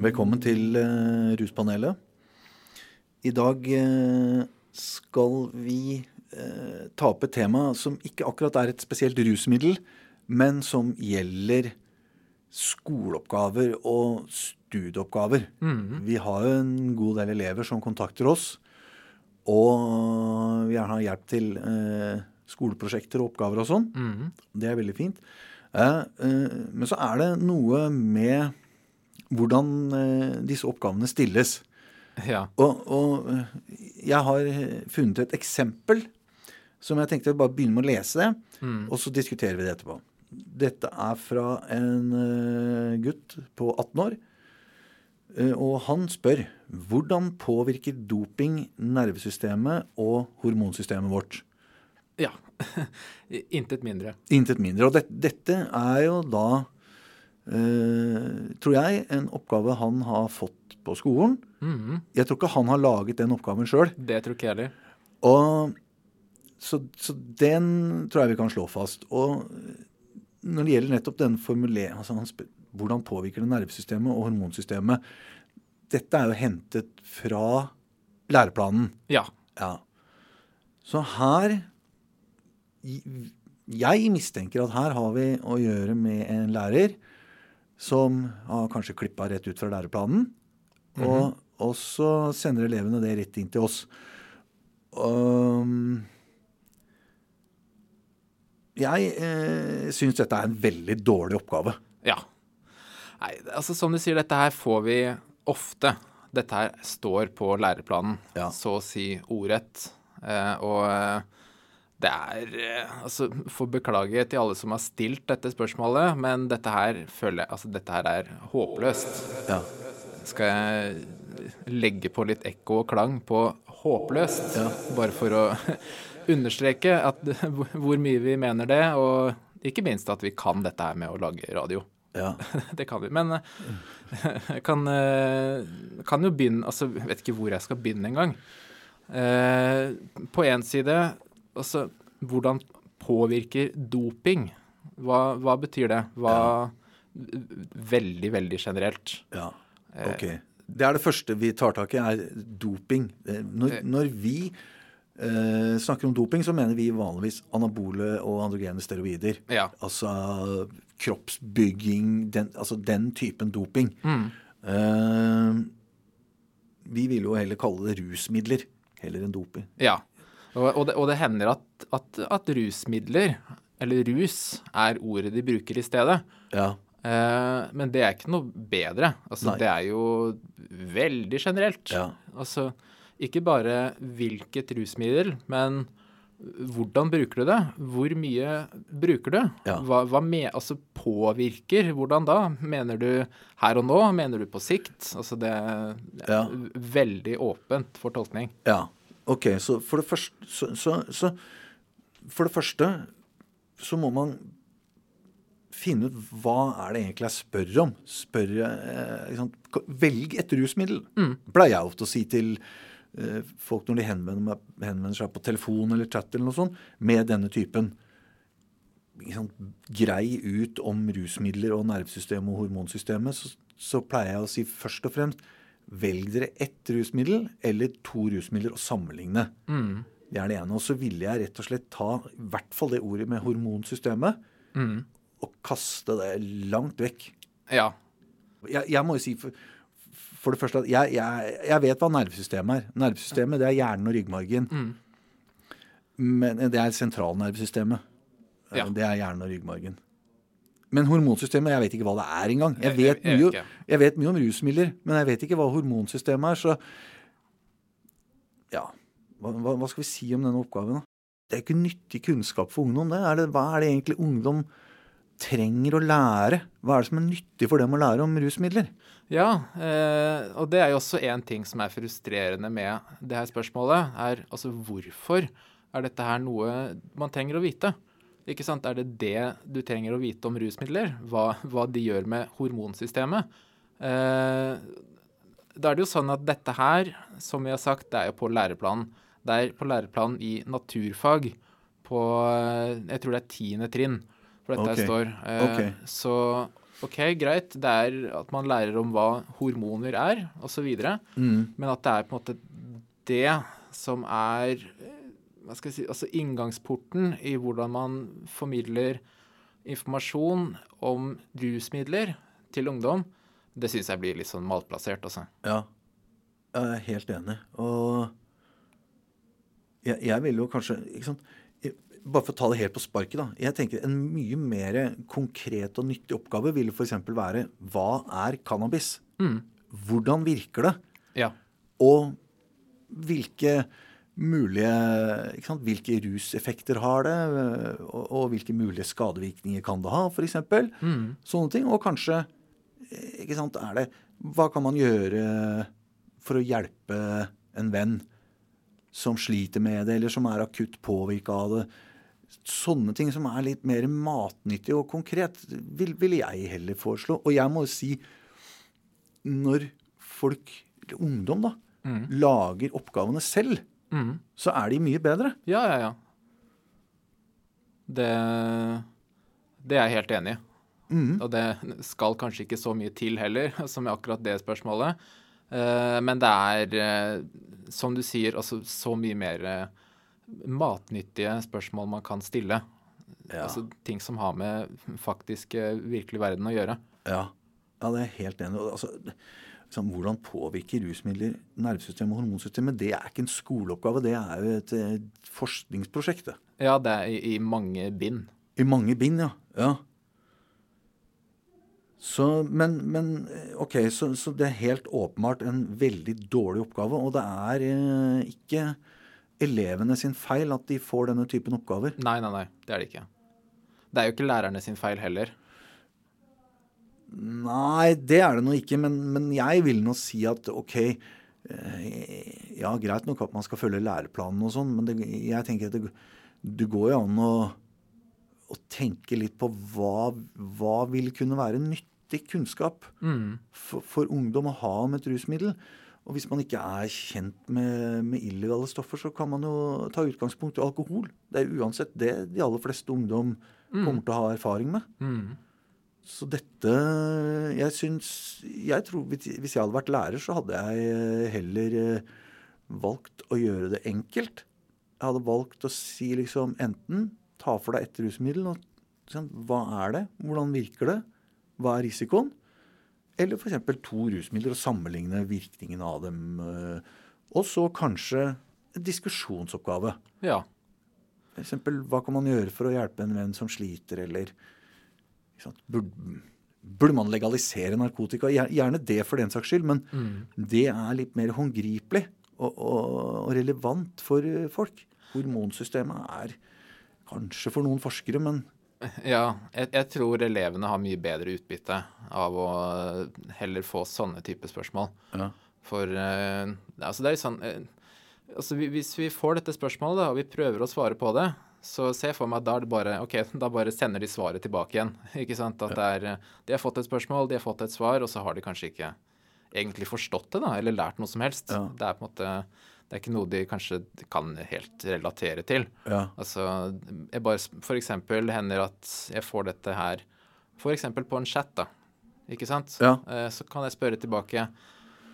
Velkommen til uh, Ruspanelet. I dag uh, skal vi uh, ta opp et tema som ikke akkurat er et spesielt rusmiddel, men som gjelder skoleoppgaver og studieoppgaver. Mhm. Vi har jo en god del elever som kontakter oss, og vi gjerne har hjelp til skoleprosjekter og oppgaver og sånn. Mhm. Det er veldig fint. Eh, eh, men så er det noe med hvordan eh, disse oppgavene stilles. Ja. Og, og eh, jeg har funnet et eksempel som jeg tenkte bare begynne med å lese Mm. og så diskuterer vi det etterpå. Dette er fra en eh, gutt på 18 år. eh, Og han spør hvordan påvirker doping nervesystemet og hormonsystemet vårt? ja. Intet mindre. Intet mindre. Og det, dette er jo da, eh, tror jeg, en oppgave han har fått på skolen. Mhm. Jeg tror ikke han har laget den oppgaven sjøl. Det tror ikke jeg heller. Og så, så den tror jeg vi kan slå fast. Og når det gjelder nettopp denne formuleringen altså han spør, Hvordan påvirker det nervesystemet og hormonsystemet? Dette er jo hentet fra læreplanen. Ja. Ja. Så her Jeg mistenker at her har vi å gjøre med en lærer som har kanskje klippa rett ut fra læreplanen. Og, og så sender elevene det rett inn til oss. Um, jeg eh, syns dette er en veldig dårlig oppgave. Ja. Nei, altså som du sier, dette her får vi ofte. Dette her står på læreplanen, Ja. så å si ordrett. Eh, og eh, det er eh, Altså, får beklage til alle som har stilt dette spørsmålet, men dette her føler jeg Altså, dette her er håpløst. Ja. Skal jeg legge på litt ekko og klang på håpløst? Bare for å understreke at, hvor mye vi mener det, og ikke minst at vi kan dette her med å lage radio. ja. Det kan vi. Men eh, jeg kan, eh, kan jo begynne Altså, jeg vet ikke hvor jeg skal begynne engang. Eh, på én side, altså Hvordan påvirker doping? Hva, hva betyr det? Hva Veldig, veldig generelt. Ja, ok. Det er det første vi tar tak i, er doping. Eh, Når, når vi eh, snakker om doping, så mener vi vanligvis anabole og androgene steroider. Ja. Altså kroppsbygging, den, altså den typen doping. Eh, vi vil jo heller kalle det rusmidler heller enn doping. Ja. Og, og, det, og det hender at, at, at rusmidler, eller rus, er ordet de bruker i stedet. Ja. Eh, men det er ikke noe bedre. Altså, Nei. det er jo veldig generelt. Ja. Altså, ikke bare hvilket rusmiddel, men hvordan bruker du det? Hvor mye bruker du? Ja. Hva, hva med, altså, påvirker? Hvordan da? Mener du her og nå? Mener du på sikt? Altså, det er Ja. veldig åpent for tolkning. Ja, ok. Så for det første så, så, så For det første så må man finne ut hva er det egentlig jeg spør om. Spør jeg sant? Velg et rusmiddel, pleier jeg ofte å si til eh, folk når de henvender, henvender seg på telefon eller chat eller noe sånt, med denne typen. Sant? Grei ut om rusmidler og nervesystemet og hormonsystemet, så, så pleier jeg å si først og fremst velg dere ett rusmiddel eller to rusmidler og sammenligne. Det er det ene. Og så ville jeg rett og slett ta i hvert fall det ordet med hormonsystemet og kaste det langt vekk. Ja. Jeg, jeg må jo si for, for det første at jeg, jeg, jeg vet hva nervesystemet er. Nervesystemet det er hjernen og ryggmargen. Men det er sentralnervesystemet. Ja. Det er hjernen og ryggmargen. Men hormonsystemet, jeg vet ikke hva det er engang. Jeg vet, jeg- jeg vet mye, jeg vet mye om rusmidler, men jeg vet ikke hva hormonsystemet er. Så ja, hva, hva, skal vi si om denne oppgaven? da? Det er ikke nyttig kunnskap for ungdom. det. Er det hva er det egentlig ungdom trenger å lære? Hva er det som er nyttig for dem å lære om rusmidler? Ja, eh, og det er jo også en ting som er frustrerende med det her spørsmålet, er altså hvorfor er dette her noe man trenger å vite? Ikke sant? Er det det du trenger å vite om rusmidler? Hva, hva de gjør med hormonsystemet? Eh, da er det jo sånn at dette her, som vi har sagt, det er jo på læreplanen. Det er på læreplanen i naturfag på eh, Jeg tror det er tiende trinn. For dette okay. står. Eh, okay. Så OK, greit, det er at man lærer om hva hormoner er, osv. Mm. Men at det er på en måte det som er si, altså inngangsporten i hvordan man formidler informasjon om rusmidler til ungdom, det syns jeg blir litt sånn malplassert, altså. Ja. Jeg er helt enig. Og jeg, jeg vil jo kanskje ikke sant? Bare for å ta det helt på sparket, da. Jeg tenker En mye mer konkret og nyttig oppgave ville f.eks. være hva er cannabis? Hvordan virker det? Ja. Og hvilke mulige ikke sant? Hvilke ruseffekter har det? Og, og hvilke mulige skadevirkninger kan det ha, f.eks.? Sånne ting. Og kanskje eh, ikke sant, er det Hva kan man gjøre for å hjelpe en venn som sliter med det, eller som er akutt påvirka av det? Sånne ting som er litt mer matnyttig og konkret, vil, vil jeg heller foreslå. Og jeg må jo si, når folk, eller ungdom, da, lager oppgavene selv, så er de mye bedre. Ja, ja, ja. Det, det er jeg helt enig i. Og det skal kanskje ikke så mye til heller, som i akkurat det spørsmålet. Eh, men det er, eh, som du sier, altså så mye mer eh, matnyttige spørsmål man kan stille. Ja. Altså ting som har med faktisk virkelig verden å gjøre. Ja, ja det er jeg helt enig. i. Altså, liksom, hvordan påvirker rusmidler nervesystemet og hormonsystemet? Det er ikke en skoleoppgave, det er jo et, et forskningsprosjekt. Ja, det er i, i mange bind. I mange bind, ja. ja. Så, men, men ok, så, så det er helt åpenbart en veldig dårlig oppgave. Og det er eh, ikke elevene sin feil at de får denne typen oppgaver. Nei, nei, nei. Det er det ikke. Det er jo ikke lærerne sin feil heller. Nei, det er det nå ikke, men, men jeg vil nå si at ok eh, Ja, greit nok at man skal følge læreplanen og sånn, men det, jeg tenker at det, det går jo an å, å tenke litt på hva, hva vil kunne være nyttig kunnskap for, for ungdom å ha om et rusmiddel. Og hvis man ikke er kjent med, med illegale stoffer, så kan man jo ta utgangspunkt i alkohol. Det er uansett det de aller fleste ungdom kommer til å ha erfaring med. Så dette Jeg syns Jeg tror hvis jeg hadde vært lærer, så hadde jeg eh, heller eh, valgt å gjøre det enkelt. Jeg hadde valgt å si liksom enten ta for deg et rusmiddel og sånn, Hva er det? Hvordan virker det? Hva er risikoen? Eller f.eks. to rusmidler og sammenligne virkningen av dem. eh, Og så kanskje en diskusjonsoppgave. Ja. Eksempel, hva kan man gjøre for å hjelpe en venn som sliter, eller burde, man legalisere narkotika? Gjerne det for den saks skyld, men det er litt mer håndgripelig og, og, og relevant for eh, folk. Hormonsystemet er kanskje for noen forskere, men Ja, jeg, jeg tror elevene har mye bedre utbytte av å heller få sånne type spørsmål. Ja. For eh, altså det er sånn eh, altså vi- Hvis vi får dette spørsmålet, da, og vi prøver å svare på det, så ser jeg for meg at da er det bare OK, da bare sender de svaret tilbake igjen. Ikke sant? At det er eh, De har fått et spørsmål, de har fått et svar, og så har de kanskje ikke egentlig forstått det, da, eller lært noe som helst. Ja. Det er på en måte Det er ikke noe de kanskje kan helt relatere til. ja. Altså, jeg bare, for eksempel hender at jeg får dette her For eksempel på en chat, da. Ikke sant? Ja. Eh, Så kan jeg spørre tilbake.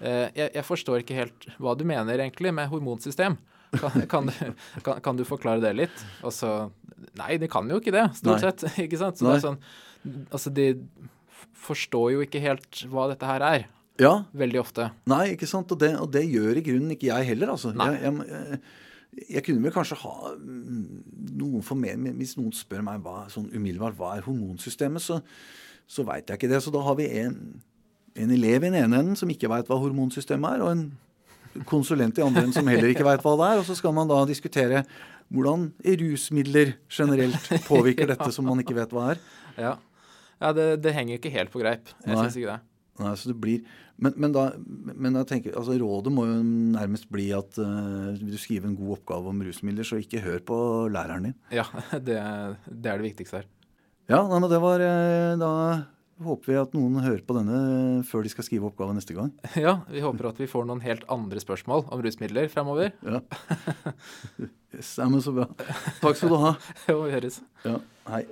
eh, Jeg, jeg forstår ikke helt hva du mener egentlig med hormonsystem. Kan, kan, du, kan, kan du forklare det litt? Og så Nei, de kan jo ikke det, stort Nei. sett. Ikke sant? Så det er sånn Altså, de forstår jo ikke helt hva dette her er. ja. Veldig ofte. Nei, ikke sant? Og det, og det gjør i grunnen ikke jeg heller, altså. Nei. Jeg, jeg, jeg kunne vel kanskje ha noen noen formen Hvis noen spør meg hva, sånn umiddelbart hva er hormonsystemet, så, så veit jeg ikke det. Så da har vi en, en elev i den ene enden som ikke veit hva hormonsystemet er, og en konsulent i andre enden som heller ikke veit hva det er. Og så skal man da diskutere hvordan rusmidler generelt påvirker dette som man ikke vet hva er. Ja, ja det, det henger ikke helt på greip. Jeg syns ikke det. Nei, så det blir, men, men, da, men da tenker, jeg, altså Rådet må jo nærmest bli at uh, du skrive en god oppgave om rusmidler, så ikke hør på læreren din. Ja, det, det er det viktigste her. Ja, nei, men det var eh, Da håper vi at noen hører på denne før de skal skrive oppgave neste gang. Ja, vi håper at vi får noen helt andre spørsmål om rusmidler fremover. Ja. Yes, men så bra. Takk skal du ha. Jo, vi høres. Ja, hei.